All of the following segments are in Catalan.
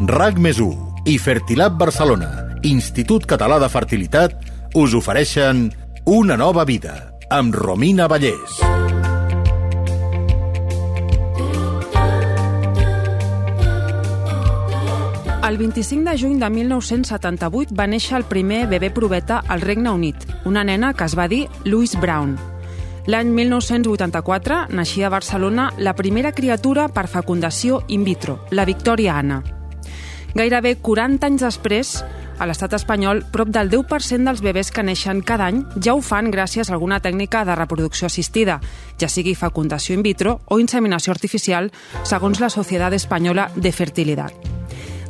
RAC més i Fertilab Barcelona, Institut Català de Fertilitat, us ofereixen Una nova vida, amb Romina Vallès. El 25 de juny de 1978 va néixer el primer bebè proveta al Regne Unit, una nena que es va dir Louise Brown. L'any 1984 naixia a Barcelona la primera criatura per fecundació in vitro, la Victòria Anna. Gairebé 40 anys després, a l'estat espanyol, prop del 10% dels bebès que neixen cada any ja ho fan gràcies a alguna tècnica de reproducció assistida, ja sigui fecundació in vitro o inseminació artificial, segons la Societat Espanyola de Fertilitat.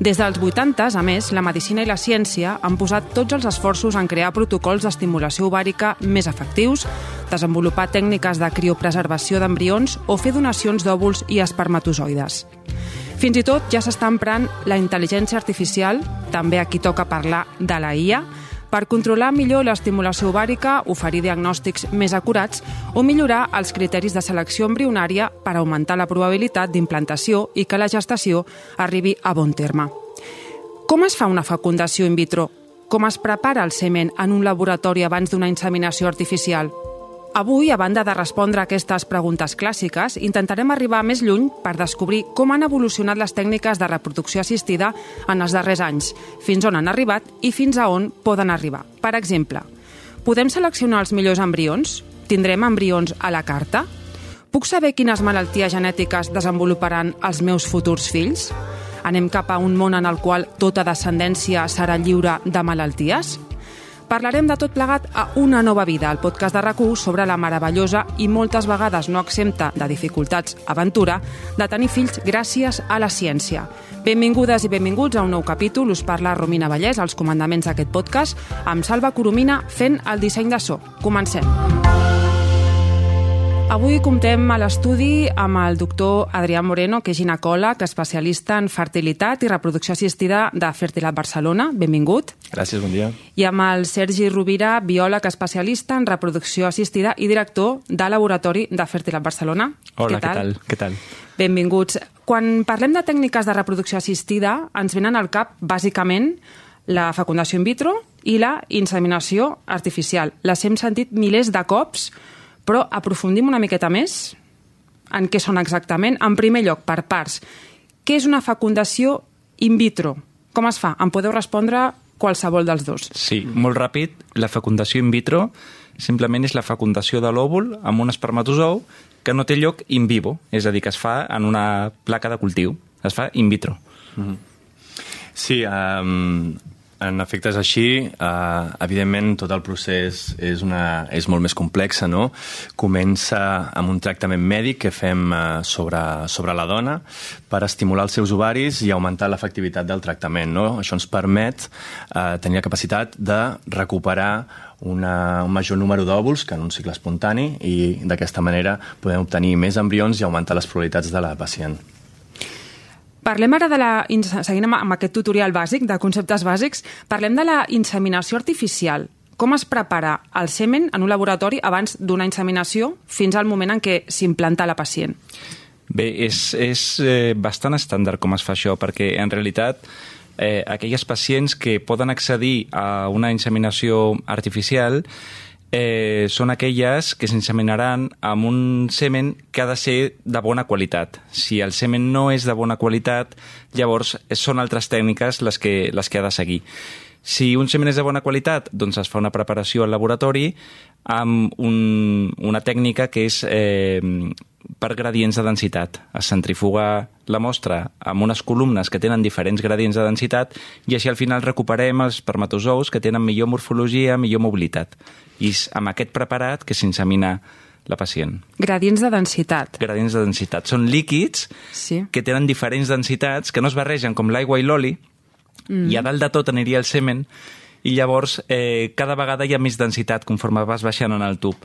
Des dels 80, a més, la medicina i la ciència han posat tots els esforços en crear protocols d'estimulació ovàrica més efectius, desenvolupar tècniques de criopreservació d'embrions o fer donacions d'òvuls i espermatozoides. Fins i tot ja s'està emprant la intel·ligència artificial, també aquí toca parlar de la IA, per controlar millor l'estimulació ovàrica, oferir diagnòstics més acurats o millorar els criteris de selecció embrionària per augmentar la probabilitat d'implantació i que la gestació arribi a bon terme. Com es fa una fecundació in vitro? Com es prepara el semen en un laboratori abans d'una inseminació artificial? Avui, a banda de respondre a aquestes preguntes clàssiques, intentarem arribar més lluny per descobrir com han evolucionat les tècniques de reproducció assistida en els darrers anys, fins on han arribat i fins a on poden arribar. Per exemple, podem seleccionar els millors embrions? Tindrem embrions a la carta? Puc saber quines malalties genètiques desenvoluparan els meus futurs fills? Anem cap a un món en el qual tota descendència serà lliure de malalties? Parlarem de tot plegat a Una nova vida, el podcast de rac sobre la meravellosa i moltes vegades no exempta de dificultats aventura de tenir fills gràcies a la ciència. Benvingudes i benvinguts a un nou capítol. Us parla Romina Vallès, als comandaments d'aquest podcast, amb Salva Coromina fent el disseny de so. Comencem. Avui comptem a l'estudi amb el doctor Adrià Moreno, que és ginecòleg, especialista en fertilitat i reproducció assistida de Fertilat Barcelona. Benvingut. Gràcies, bon dia. I amb el Sergi Rovira, biòleg especialista en reproducció assistida i director de Laboratori de Fertilat Barcelona. Hola, què tal? Què tal? Benvinguts. Quan parlem de tècniques de reproducció assistida, ens venen al cap, bàsicament, la fecundació in vitro i la inseminació artificial. Les hem sentit milers de cops, però aprofundim una miqueta més en què són exactament. En primer lloc, per parts, què és una fecundació in vitro? Com es fa? Em podeu respondre qualsevol dels dos. Sí, molt ràpid. La fecundació in vitro simplement és la fecundació de l'òvul amb un espermatozou que no té lloc in vivo, és a dir, que es fa en una placa de cultiu. Es fa in vitro. Mm -hmm. Sí, um, en efecte és així. Uh, evidentment, tot el procés és, una, és molt més complex, no? Comença amb un tractament mèdic que fem uh, sobre, sobre la dona per estimular els seus ovaris i augmentar l'efectivitat del tractament, no? Això ens permet uh, tenir la capacitat de recuperar una, un major número d'òvuls que en un cicle espontani i d'aquesta manera podem obtenir més embrions i augmentar les probabilitats de la pacient. Parlem ara de la... Seguint amb aquest tutorial bàsic, de conceptes bàsics, parlem de la inseminació artificial. Com es prepara el semen en un laboratori abans d'una inseminació fins al moment en què s'implanta la pacient? Bé, és, és eh, bastant estàndard com es fa això, perquè en realitat eh, aquelles pacients que poden accedir a una inseminació artificial eh, són aquelles que s'inseminaran amb un semen que ha de ser de bona qualitat. Si el semen no és de bona qualitat, llavors són altres tècniques les que, les que ha de seguir. Si un semen és de bona qualitat, doncs es fa una preparació al laboratori amb un, una tècnica que és eh, per gradients de densitat. Es centrifuga la mostra amb unes columnes que tenen diferents gradients de densitat i així al final recuperem els espermatozous que tenen millor morfologia, millor mobilitat. I és amb aquest preparat que s'insemina la pacient. Gradients de densitat. Gradients de densitat. Són líquids sí. que tenen diferents densitats, que no es barregen com l'aigua i l'oli, mm. i a dalt de tot aniria el semen, i llavors eh, cada vegada hi ha més densitat conforme vas baixant en el tub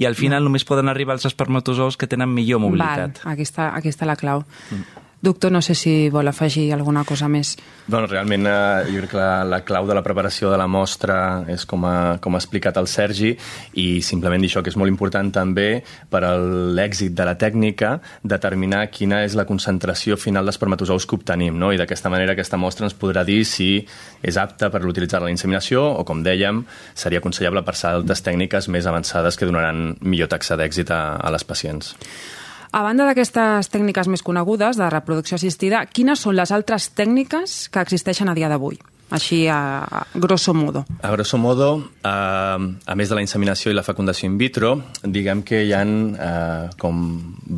i al final mm. només poden arribar els espermatozous que tenen millor mobilitat. Val, aquí està, aquí està la clau. Mm. Doctor, no sé si vol afegir alguna cosa més. Doncs realment eh, jo crec que la, la clau de la preparació de la mostra és com ha, com ha explicat el Sergi i simplement dir això que és molt important també per a l'èxit de la tècnica determinar quina és la concentració final d'espermatozous que obtenim no? i d'aquesta manera aquesta mostra ens podrà dir si és apta per utilitzar la inseminació o com dèiem seria aconsellable per altres tècniques més avançades que donaran millor taxa d'èxit a, a les pacients. A banda d'aquestes tècniques més conegudes de reproducció assistida, quines són les altres tècniques que existeixen a dia d'avui? Així, a, a grosso modo. A grosso modo, eh, a més de la inseminació i la fecundació in vitro, diguem que hi ha eh, com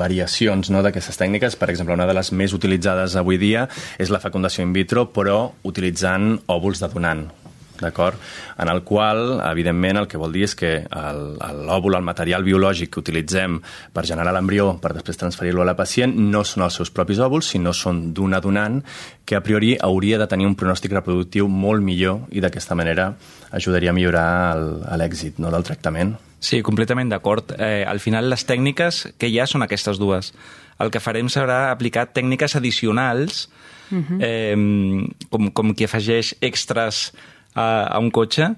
variacions no, d'aquestes tècniques. Per exemple, una de les més utilitzades avui dia és la fecundació in vitro, però utilitzant òvuls de donant, d'acord? En el qual, evidentment, el que vol dir és que l'òvul, el material biològic que utilitzem per generar l'embrió, per després transferir-lo a la pacient, no són els seus propis òvuls, sinó són d'una donant que a priori hauria de tenir un pronòstic reproductiu molt millor i d'aquesta manera ajudaria a millorar l'èxit no, del tractament. Sí, completament d'acord. Eh, al final, les tècniques que hi ha són aquestes dues. El que farem serà aplicar tècniques addicionals, uh -huh. eh, com, com qui afegeix extras a, a un cotxe,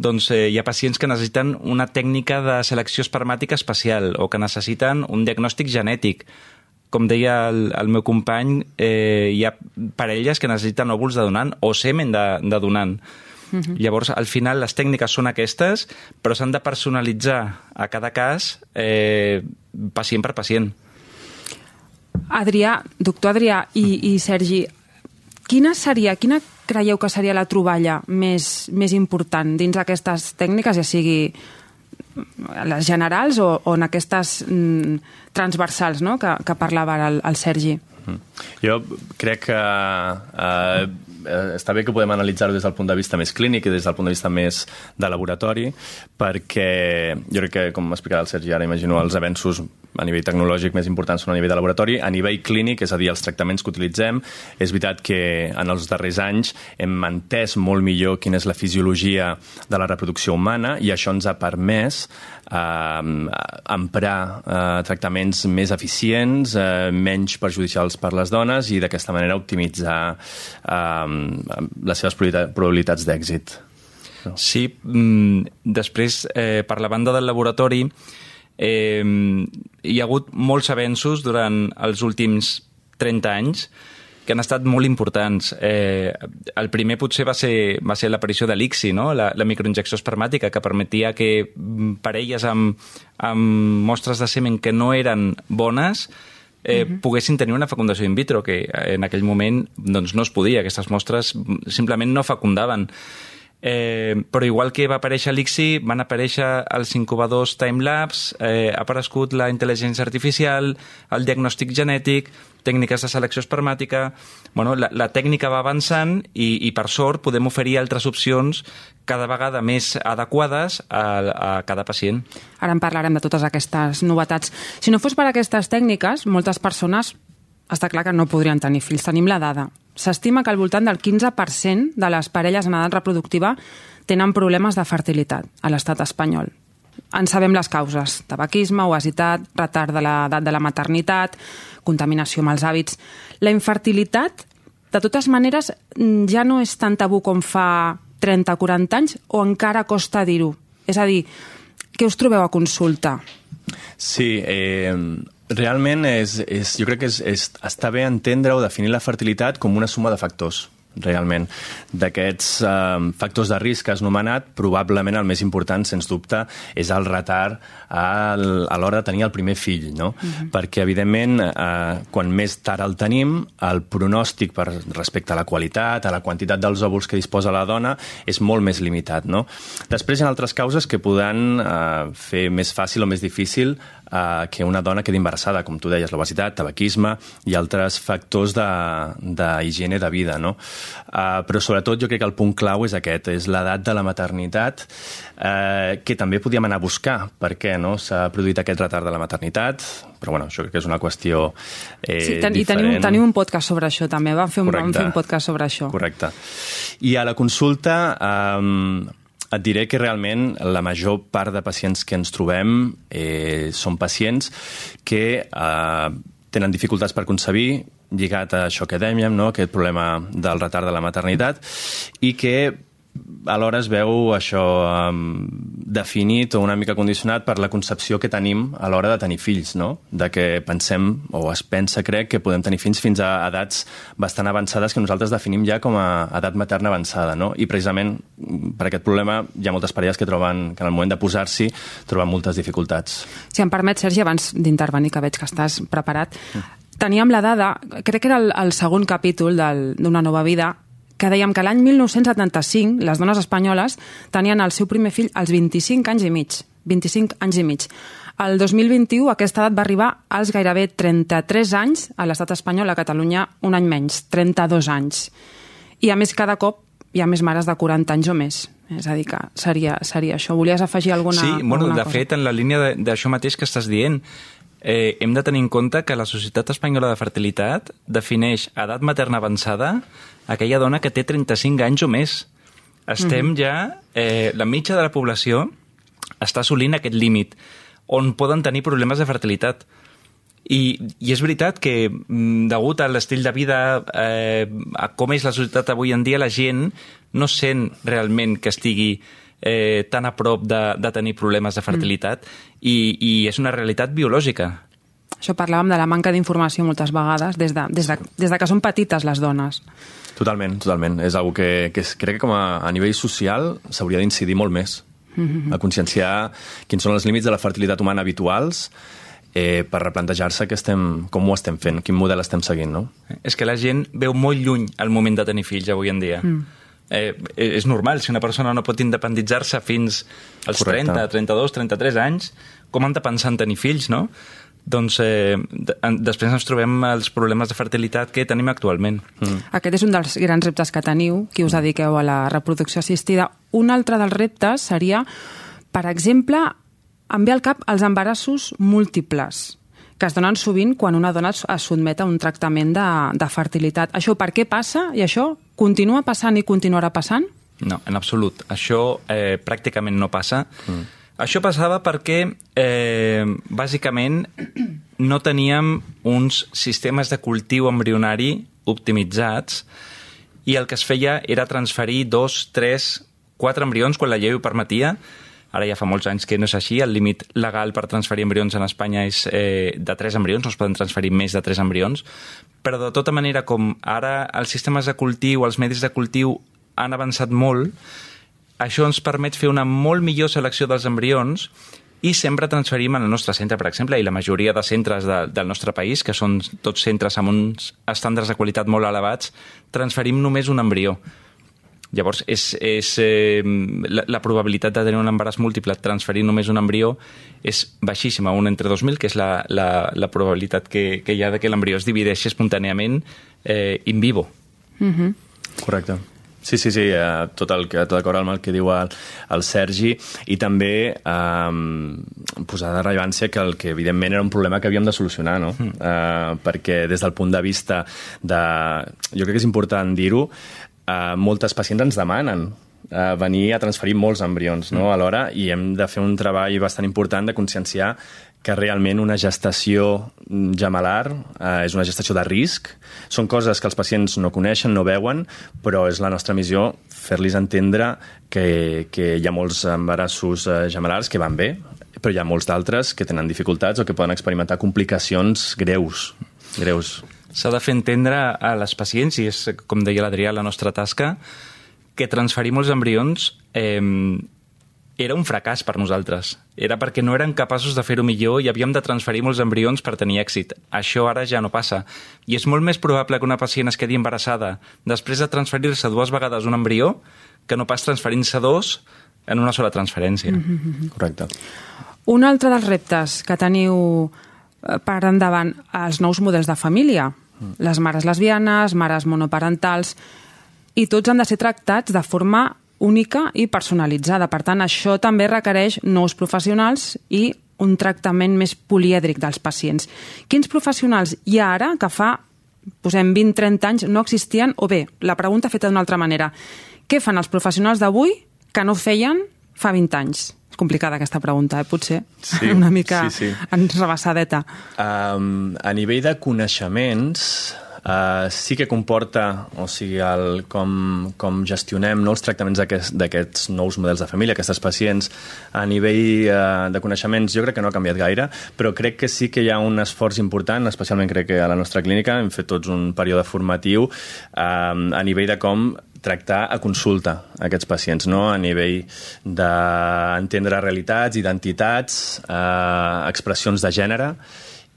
doncs eh, hi ha pacients que necessiten una tècnica de selecció espermàtica especial o que necessiten un diagnòstic genètic. Com deia el, el meu company, eh, hi ha parelles que necessiten òvuls de donant o semen de, de donant. Uh -huh. Llavors, al final, les tècniques són aquestes, però s'han de personalitzar a cada cas eh, pacient per pacient. Adrià, doctor Adrià i, i Sergi, quina seria, quina creieu que seria la troballa més, més important dins aquestes tècniques, ja sigui les generals o, o en aquestes mm, transversals no? que, que parlava el, el Sergi? Mm. Jo crec que eh, eh, està bé que podem analitzar-ho des del punt de vista més clínic i des del punt de vista més de laboratori, perquè jo crec que, com m'explicava el Sergi ara, imagino els avenços a nivell tecnològic més importants són a nivell de laboratori. A nivell clínic, és a dir, els tractaments que utilitzem, és veritat que en els darrers anys hem entès molt millor quina és la fisiologia de la reproducció humana i això ens ha permès eh, emprar eh, tractaments més eficients, eh, menys perjudicials per les dones i d'aquesta manera optimitzar eh, les seves probabilitats d'èxit. No. Sí, mm, després, eh, per la banda del laboratori, eh, hi ha hagut molts avenços durant els últims 30 anys que han estat molt importants. Eh, el primer potser va ser, va ser l'aparició de l'ICSI, no? la, la microinjecció espermàtica, que permetia que parelles amb, amb mostres de semen que no eren bones eh, uh -huh. poguessin tenir una fecundació in vitro, que en aquell moment doncs, no es podia. Aquestes mostres simplement no fecundaven. Eh, però igual que va aparèixer l'ICSI, van aparèixer els incubadors timelapse, eh, ha aparegut la intel·ligència artificial, el diagnòstic genètic, tècniques de selecció espermàtica... Bueno, la, la tècnica va avançant i, i, per sort, podem oferir altres opcions cada vegada més adequades a, a cada pacient. Ara en parlarem de totes aquestes novetats. Si no fos per aquestes tècniques, moltes persones està clar que no podrien tenir fills. Tenim la dada. S'estima que al voltant del 15% de les parelles en edat reproductiva tenen problemes de fertilitat a l'estat espanyol. En sabem les causes. Tabaquisme, obesitat, retard de l'edat de la maternitat, contaminació amb els hàbits. La infertilitat, de totes maneres, ja no és tan tabú com fa 30 o 40 anys o encara costa dir-ho? És a dir, què us trobeu a consulta? Sí, eh, realment és, és, jo crec que és, és, està bé entendre o definir la fertilitat com una suma de factors realment. D'aquests eh, factors de risc que has nomenat, probablement el més important, sens dubte, és el retard a, l'hora de tenir el primer fill, no? Uh mhm. -huh. Perquè, evidentment, eh, quan més tard el tenim, el pronòstic per respecte a la qualitat, a la quantitat dels òvuls que disposa la dona, és molt més limitat, no? Després hi ha altres causes que poden eh, fer més fàcil o més difícil eh, que una dona quedi embarassada, com tu deies, l'obesitat, tabaquisme i altres factors d'higiene de, de vida, no? Uh, però sobretot jo crec que el punt clau és aquest, és l'edat de la maternitat, uh, que també podíem anar a buscar per què no? s'ha produït aquest retard de la maternitat, però bueno, això crec que és una qüestió eh, sí, ten, diferent. I tenim, tenim un podcast sobre això també, vam fer un, vam fer un podcast sobre això. Correcte. I a la consulta um, et diré que realment la major part de pacients que ens trobem eh, són pacients que eh, tenen dificultats per concebir, lligat a això que dèiem, no? aquest problema del retard de la maternitat, i que alhora es veu això um, definit o una mica condicionat per la concepció que tenim a l'hora de tenir fills, no? De que pensem, o es pensa, crec, que podem tenir fills fins a edats bastant avançades que nosaltres definim ja com a edat materna avançada, no? I precisament per aquest problema hi ha moltes parelles que troben que en el moment de posar-s'hi troben moltes dificultats. Si em permet, Sergi, abans d'intervenir, que veig que estàs preparat, teníem la dada, crec que era el, el segon capítol d'Una nova vida, que dèiem que l'any 1975 les dones espanyoles tenien el seu primer fill als 25 anys i mig. 25 anys i mig. El 2021 aquesta edat va arribar als gairebé 33 anys a l'estat espanyol, a Catalunya un any menys, 32 anys. I a més cada cop hi ha més mares de 40 anys o més. És a dir, que seria, seria això. Volies afegir alguna, sí, bueno, alguna de cosa? fet, en la línia d'això mateix que estàs dient, eh, hem de tenir en compte que la Societat Espanyola de Fertilitat defineix edat materna avançada aquella dona que té 35 anys o més. Estem mm -hmm. ja... Eh, la mitja de la població està assolint aquest límit on poden tenir problemes de fertilitat. I, I és veritat que, mm, degut a l'estil de vida, eh, a com és la societat avui en dia, la gent no sent realment que estigui eh, tan a prop de, de tenir problemes de fertilitat mm. i, i és una realitat biològica. Això parlàvem de la manca d'informació moltes vegades, des de, des, de, des de que són petites les dones. Totalment, totalment. És una que, que crec que com a, a nivell social s'hauria d'incidir molt més. Mm -hmm. A conscienciar quins són els límits de la fertilitat humana habituals eh, per replantejar-se que estem, com ho estem fent, quin model estem seguint, no? És que la gent veu molt lluny el moment de tenir fills avui en dia. Mm. Eh, és normal, si una persona no pot independitzar-se fins als Correcte. 30, 32, 33 anys, com han de pensar en tenir fills, no? doncs eh, després ens trobem els problemes de fertilitat que tenim actualment. Mm. Aquest és un dels grans reptes que teniu, qui us dediqueu a la reproducció assistida. Un altre dels reptes seria, per exemple, em ve al cap els embarassos múltiples que es donen sovint quan una dona es sotmet a un tractament de, de fertilitat. Això per què passa i això continua passant i continuarà passant? No, en absolut. Això eh, pràcticament no passa. Mm això passava perquè, eh, bàsicament, no teníem uns sistemes de cultiu embrionari optimitzats i el que es feia era transferir dos, tres, quatre embrions quan la llei ho permetia. Ara ja fa molts anys que no és així. El límit legal per transferir embrions en Espanya és eh, de tres embrions, no es poden transferir més de tres embrions. Però de tota manera, com ara els sistemes de cultiu, els medis de cultiu han avançat molt, això ens permet fer una molt millor selecció dels embrions i sempre transferim al nostre centre, per exemple, i la majoria de centres de, del nostre país, que són tots centres amb uns estàndards de qualitat molt elevats, transferim només un embrió. Llavors, és, és, eh, la, la probabilitat de tenir un embaràs múltiple transferint només un embrió és baixíssima, un entre 2.000, que és la, la, la probabilitat que, que hi ha de que l'embrió es divideixi espontàniament eh, in vivo. Mm -hmm. Correcte. Sí, sí, sí, eh, tot, el, tot d'acord amb el que diu el, el Sergi i també eh, posar de rellevància que el que evidentment era un problema que havíem de solucionar, no? Mm. Eh, perquè des del punt de vista de... Jo crec que és important dir-ho, eh, moltes pacients ens demanen eh, venir a transferir molts embrions no? Mm. alhora i hem de fer un treball bastant important de conscienciar que realment una gestació gemelar eh, és una gestació de risc. Són coses que els pacients no coneixen, no veuen, però és la nostra missió fer-los entendre que, que hi ha molts embarassos gemelars que van bé, però hi ha molts d'altres que tenen dificultats o que poden experimentar complicacions greus. greus. S'ha de fer entendre a les pacients, i és, com deia l'Adrià, la nostra tasca, que transferir molts embrions eh, era un fracàs per nosaltres. Era perquè no eren capaços de fer-ho millor i havíem de transferir molts embrions per tenir èxit. Això ara ja no passa. I és molt més probable que una pacient es quedi embarassada després de transferir-se dues vegades un embrió que no pas transferint-se dos en una sola transferència. Mm -hmm. Correcte. Un altre dels reptes que teniu per endavant els nous models de família, mm. les mares lesbianes, mares monoparentals, i tots han de ser tractats de forma única i personalitzada. Per tant, això també requereix nous professionals i un tractament més polièdric dels pacients. Quins professionals hi ha ara que fa posem 20-30 anys no existien? O bé, la pregunta feta d'una altra manera, què fan els professionals d'avui que no feien fa 20 anys? És complicada aquesta pregunta, eh? potser sí, una mica sí, sí. enrevessadeta. Um, a nivell de coneixements, Uh, sí que comporta, o sigui, el, com, com gestionem no, els tractaments d'aquests nous models de família, aquestes pacients, a nivell uh, de coneixements, jo crec que no ha canviat gaire, però crec que sí que hi ha un esforç important, especialment crec que a la nostra clínica hem fet tots un període formatiu uh, a nivell de com tractar a consulta aquests pacients, no? a nivell d'entendre realitats, identitats, eh, expressions de gènere,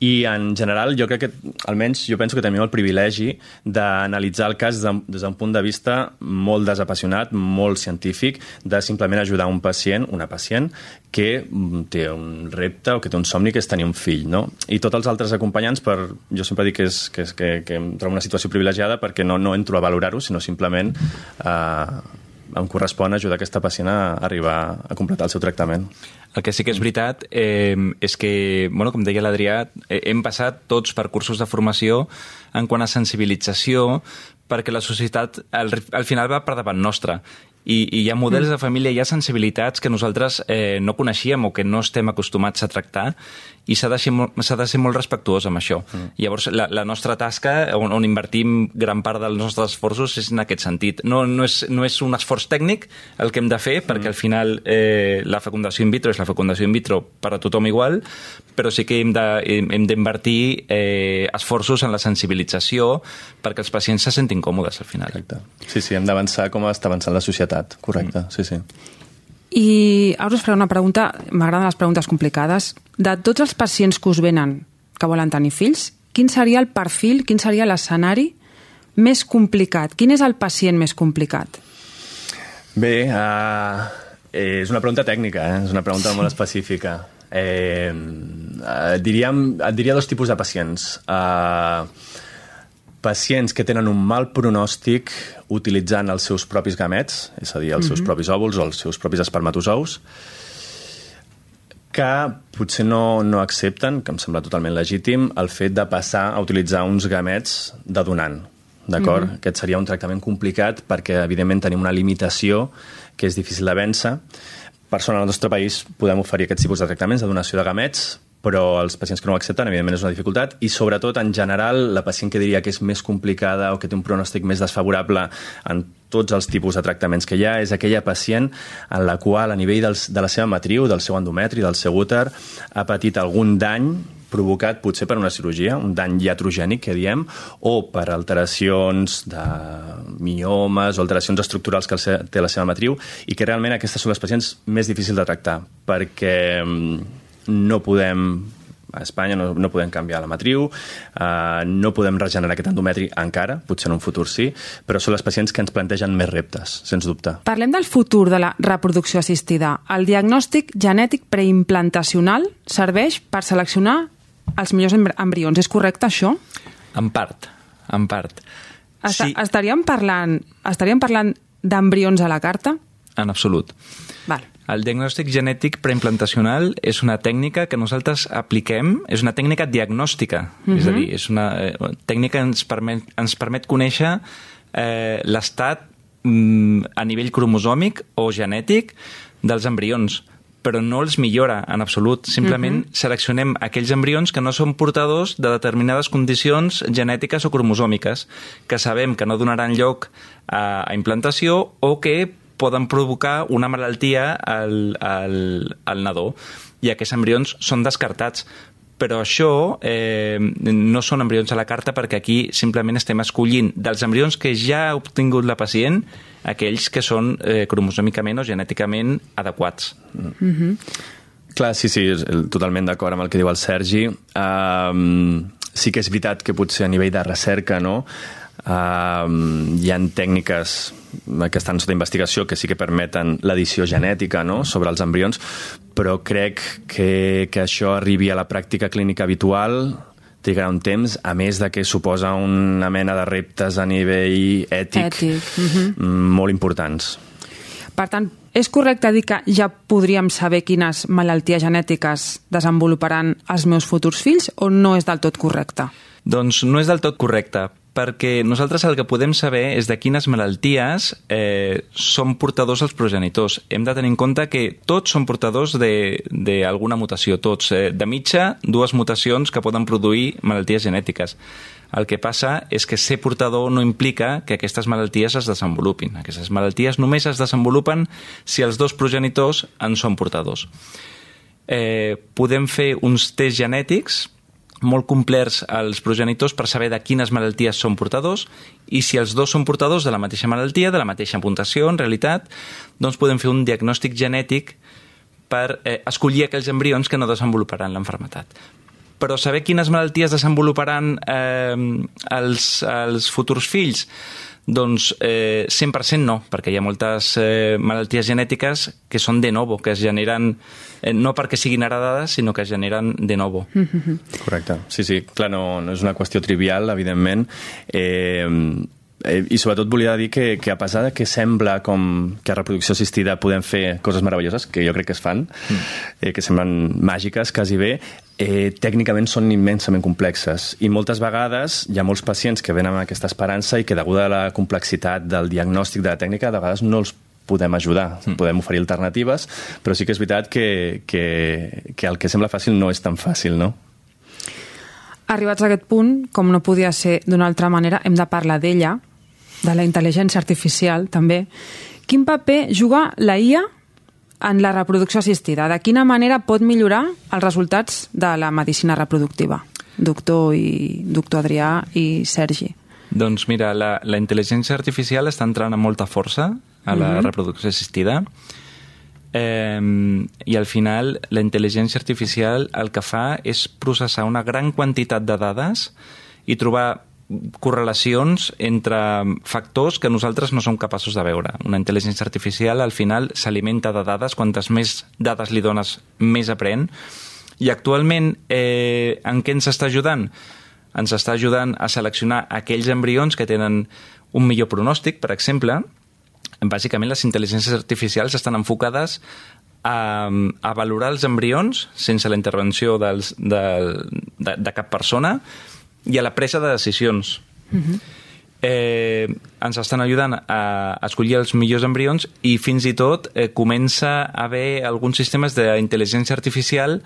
i en general jo crec que, almenys jo penso que tenim el privilegi d'analitzar el cas des d'un punt de vista molt desapassionat, molt científic, de simplement ajudar un pacient, una pacient, que mm, té un repte o que té un somni que és tenir un fill, no? I tots els altres acompanyants, per, jo sempre dic que, és, que, és, que, que em trobo una situació privilegiada perquè no, no entro a valorar-ho, sinó simplement eh, em correspon ajudar aquesta pacient a arribar a completar el seu tractament. El que sí que és veritat eh, és que, bueno, com deia l'Adrià, eh, hem passat tots per cursos de formació en quant a sensibilització perquè la societat al, al final va per davant nostra i, i hi ha models mm. de família, hi ha sensibilitats que nosaltres eh, no coneixíem o que no estem acostumats a tractar i s'ha de, ser molt, de ser molt respectuós amb això. Mm. Llavors, la, la nostra tasca, on, on invertim gran part dels nostres esforços, és en aquest sentit. No, no, és, no és un esforç tècnic el que hem de fer, perquè mm. al final eh, la fecundació in vitro és la fecundació in vitro per a tothom igual, però sí que hem d'invertir eh, esforços en la sensibilització perquè els pacients se sentin còmodes al final. Correcte. Sí, sí, hem d'avançar com està avançant la societat, correcte, mm. sí, sí. I ara us faré una pregunta, m'agraden les preguntes complicades. De tots els pacients que us venen que volen tenir fills, quin seria el perfil, quin seria l'escenari més complicat? Quin és el pacient més complicat? Bé, uh, és una pregunta tècnica, eh? és una pregunta sí. molt específica. Eh, uh, diríem, et diria dos tipus de pacients. Uh, pacients que tenen un mal pronòstic utilitzant els seus propis gamets, és a dir, els mm -hmm. seus mhm. propis òvuls o els seus propis espermatozous, que potser no, no accepten, que em sembla totalment legítim, el fet de passar a utilitzar uns gamets de donant. D'acord? Mm -hmm. Aquest seria un tractament complicat perquè, evidentment, tenim una limitació que és difícil de vèncer. Per sort, al nostre país podem oferir aquests tipus de tractaments de donació de gamets, però els pacients que no ho accepten, evidentment, és una dificultat, i sobretot, en general, la pacient que diria que és més complicada o que té un pronòstic més desfavorable en tots els tipus de tractaments que hi ha, és aquella pacient en la qual, a nivell dels, de la seva matriu, del seu endometri, del seu úter, ha patit algun dany provocat potser per una cirurgia, un dany iatrogènic, que diem, o per alteracions de miomes o alteracions estructurals que té la seva matriu, i que realment aquestes són les pacients més difícils de tractar, perquè mm, no podem a Espanya no, no podem canviar la matriu, uh, no podem regenerar aquest endometri encara, potser en un futur sí, però són les pacients que ens plantegen més reptes, sens dubte. Parlem del futur de la reproducció assistida. El diagnòstic genètic preimplantacional serveix per seleccionar els millors embrions. És correcte, això? En part, en part. Està, sí. Estaríem parlant, estaríem parlant d'embrions a la carta? En absolut. Val. El diagnòstic genètic preimplantacional és una tècnica que nosaltres apliquem, és una tècnica diagnòstica, uh -huh. és a mhm. dir, és una eh, tècnica que ens permet, ens permet conèixer eh, l'estat mm, a nivell cromosòmic o genètic dels embrions però no els millora en absolut. Simplement uh -huh. seleccionem aquells embrions que no són portadors de determinades condicions genètiques o cromosòmiques, que sabem que no donaran lloc a, a implantació o que poden provocar una malaltia al, al, al nadó i aquests embrions són descartats però això eh, no són embrions a la carta perquè aquí simplement estem escollint dels embrions que ja ha obtingut la pacient aquells que són eh, cromosòmicament o genèticament adequats. Mm -hmm. Clar, sí, sí, totalment d'acord amb el que diu el Sergi. Um, sí que és veritat que potser a nivell de recerca, no?, Uh, hi han tècniques que estan sota investigació que sí que permeten l'edició genètica no? sobre els embrions, però crec que, que això arribi a la pràctica clínica habitual trigarà un temps, a més de que suposa una mena de reptes a nivell ètic, ètic. Uh -huh. molt importants. Per tant, és correcte dir que ja podríem saber quines malalties genètiques desenvoluparan els meus futurs fills o no és del tot correcte? Doncs no és del tot correcte, perquè nosaltres el que podem saber és de quines malalties eh, són portadors els progenitors. Hem de tenir en compte que tots són portadors d'alguna mutació, tots. Eh, de mitja, dues mutacions que poden produir malalties genètiques. El que passa és que ser portador no implica que aquestes malalties es desenvolupin. Aquestes malalties només es desenvolupen si els dos progenitors en són portadors. Eh, podem fer uns tests genètics molt complets als progenitors per saber de quines malalties són portadors i si els dos són portadors de la mateixa malaltia, de la mateixa puntació, en realitat, doncs podem fer un diagnòstic genètic per eh, escollir aquells embrions que no desenvoluparan l'enfermetat. Però saber quines malalties desenvoluparan eh, els, els futurs fills? Doncs eh, 100% no, perquè hi ha moltes eh, malalties genètiques que són de novo, que es generen eh, no perquè siguin heredades, sinó que es generen de novo. Mm -hmm. Correcte. Sí, sí, clar, no, no és una qüestió trivial, evidentment. Eh, Eh, I sobretot volia dir que, que a pesar de que sembla com que a reproducció assistida podem fer coses meravelloses, que jo crec que es fan, mm. eh, que semblen màgiques quasi bé, eh, tècnicament són immensament complexes i moltes vegades hi ha molts pacients que venen amb aquesta esperança i que deguda a la complexitat del diagnòstic de la tècnica de vegades no els podem ajudar, mm. podem oferir alternatives, però sí que és veritat que, que, que el que sembla fàcil no és tan fàcil, no? Arribats a aquest punt, com no podia ser d'una altra manera, hem de parlar d'ella, de la intel·ligència artificial, també. Quin paper juga la IA en la reproducció assistida? De quina manera pot millorar els resultats de la medicina reproductiva? Doctor, i, doctor Adrià i Sergi. Doncs mira, la, la intel·ligència artificial està entrant amb molta força a la mhm. -huh. reproducció assistida eh, i al final la intel·ligència artificial el que fa és processar una gran quantitat de dades i trobar correlacions entre factors que nosaltres no som capaços de veure. Una intel·ligència artificial al final s'alimenta de dades, quantes més dades li dones, més aprèn. I actualment, eh, en què ens està ajudant? Ens està ajudant a seleccionar aquells embrions que tenen un millor pronòstic, per exemple. Bàsicament, les intel·ligències artificials estan enfocades a, a valorar els embrions sense la intervenció dels, de, de, de cap persona, i a la presa de decisions. Uh mhm. -huh. eh, ens estan ajudant a escollir els millors embrions i fins i tot eh, comença a haver alguns sistemes d'intel·ligència artificial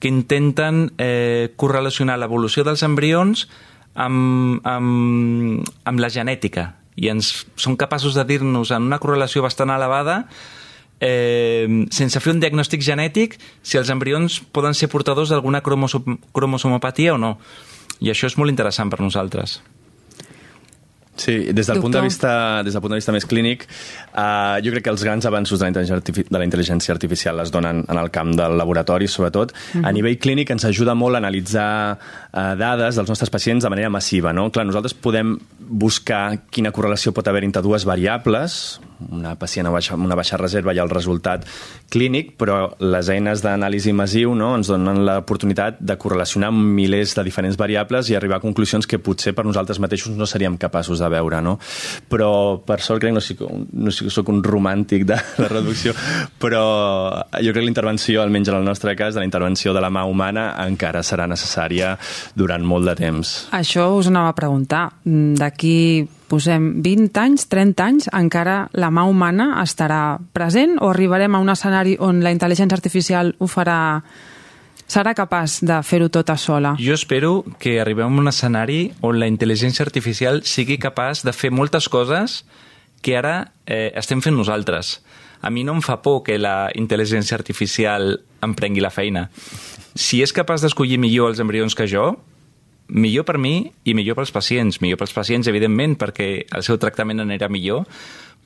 que intenten eh, correlacionar l'evolució dels embrions amb, amb, amb la genètica i ens són capaços de dir-nos en una correlació bastant elevada eh, sense fer un diagnòstic genètic si els embrions poden ser portadors d'alguna cromosom cromosomopatia o no. I això és molt interessant per nosaltres. Sí, des del, punt de vista, des del punt de vista més clínic, uh, jo crec que els grans avanços de la, intel·ligència de la intel·ligència artificial es donen en el camp del laboratori, sobretot. Uh -huh. A nivell clínic ens ajuda molt a analitzar uh, dades dels nostres pacients de manera massiva. No? Clar, nosaltres podem buscar quina correlació pot haver entre dues variables, una pacient amb una baixa reserva i el resultat clínic, però les eines d'anàlisi massiu no, ens donen l'oportunitat de correlacionar milers de diferents variables i arribar a conclusions que potser per nosaltres mateixos no seríem capaços de veure. No? Però, per sort, crec, no sé, no sóc un romàntic de la reducció, però jo crec que l'intervenció, almenys en el nostre cas, de la intervenció de la mà humana encara serà necessària durant molt de temps. Això us anava a preguntar. D'aquí posem 20 anys, 30 anys, encara la mà humana estarà present o arribarem a un escenari on la intel·ligència artificial ho farà serà capaç de fer-ho tota sola? Jo espero que arribem a un escenari on la intel·ligència artificial sigui capaç de fer moltes coses que ara eh, estem fent nosaltres. A mi no em fa por que la intel·ligència artificial em prengui la feina. Si és capaç d'escollir millor els embrions que jo, millor per mi i millor pels pacients. Millor pels pacients, evidentment, perquè el seu tractament anirà millor,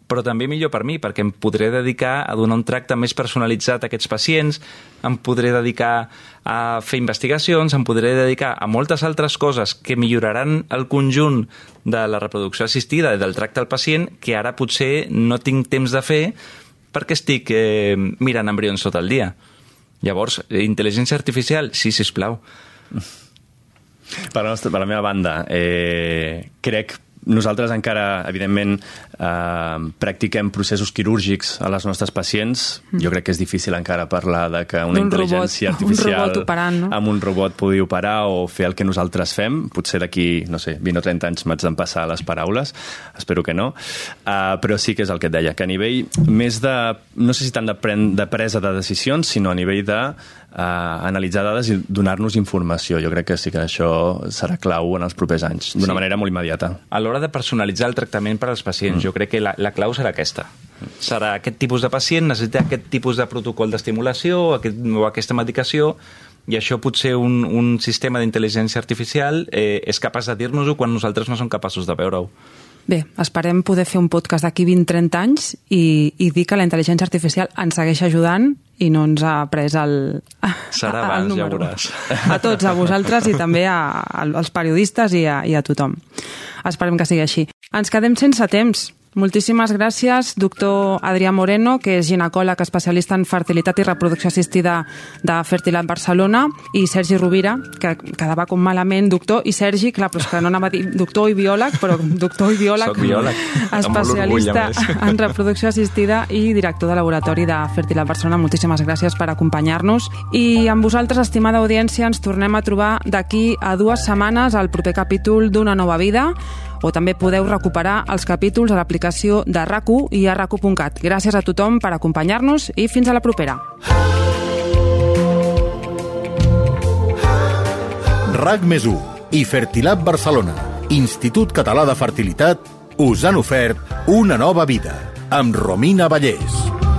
però també millor per mi, perquè em podré dedicar a donar un tracte més personalitzat a aquests pacients, em podré dedicar a fer investigacions, em podré dedicar a moltes altres coses que milloraran el conjunt de la reproducció assistida i del tracte al pacient que ara potser no tinc temps de fer perquè estic eh, mirant embrions tot el dia. Llavors, intel·ligència artificial? Sí, sisplau. Per la, nostra, per la meva banda, eh, crec nosaltres encara, evidentment, eh, practiquem processos quirúrgics a les nostres pacients. Mm. Jo crec que és difícil encara parlar de que una intel·ligència robot, artificial un operant, no? amb un robot pugui operar o fer el que nosaltres fem. Potser d'aquí, no sé, 20 o 30 anys m'haig d'empassar les paraules. Espero que no. Uh, però sí que és el que et deia, que a nivell més de... No sé si tant de, pren, de presa de decisions, sinó a nivell de analitzar dades i donar-nos informació. Jo crec que sí que això serà clau en els propers anys, d'una sí. manera molt immediata. A l'hora de personalitzar el tractament per als pacients, mm. jo crec que la, la clau serà aquesta. Serà aquest tipus de pacient, necessita aquest tipus de protocol d'estimulació aquest, o aquesta medicació, i això potser un, un sistema d'intel·ligència artificial eh, és capaç de dir-nos-ho quan nosaltres no som capaços de veure-ho. Bé, esperem poder fer un podcast d'aquí 20-30 anys i, i dir que la intel·ligència artificial ens segueix ajudant i no ens ha pres el, Serà abans, el ja veuràs. A tots, a vosaltres i també a, a, als periodistes i a, i a tothom. Esperem que sigui així. Ens quedem sense temps. Moltíssimes gràcies, doctor Adrià Moreno, que és ginecòleg especialista en fertilitat i reproducció assistida de Fertilat Barcelona, i Sergi Rovira, que quedava com malament doctor, i Sergi, clar, però és que no anava a dir doctor i biòleg, però doctor i biòleg, biòleg. especialista en reproducció assistida i director de laboratori de Fertilat Barcelona. Moltíssimes gràcies per acompanyar-nos. I amb vosaltres, estimada audiència, ens tornem a trobar d'aquí a dues setmanes al proper capítol d'Una nova vida, o també podeu recuperar els capítols a l'aplicació de rac i a rac Gràcies a tothom per acompanyar-nos i fins a la propera. RAC més i Fertilab Barcelona, Institut Català de Fertilitat, us han ofert una nova vida amb Romina Vallès.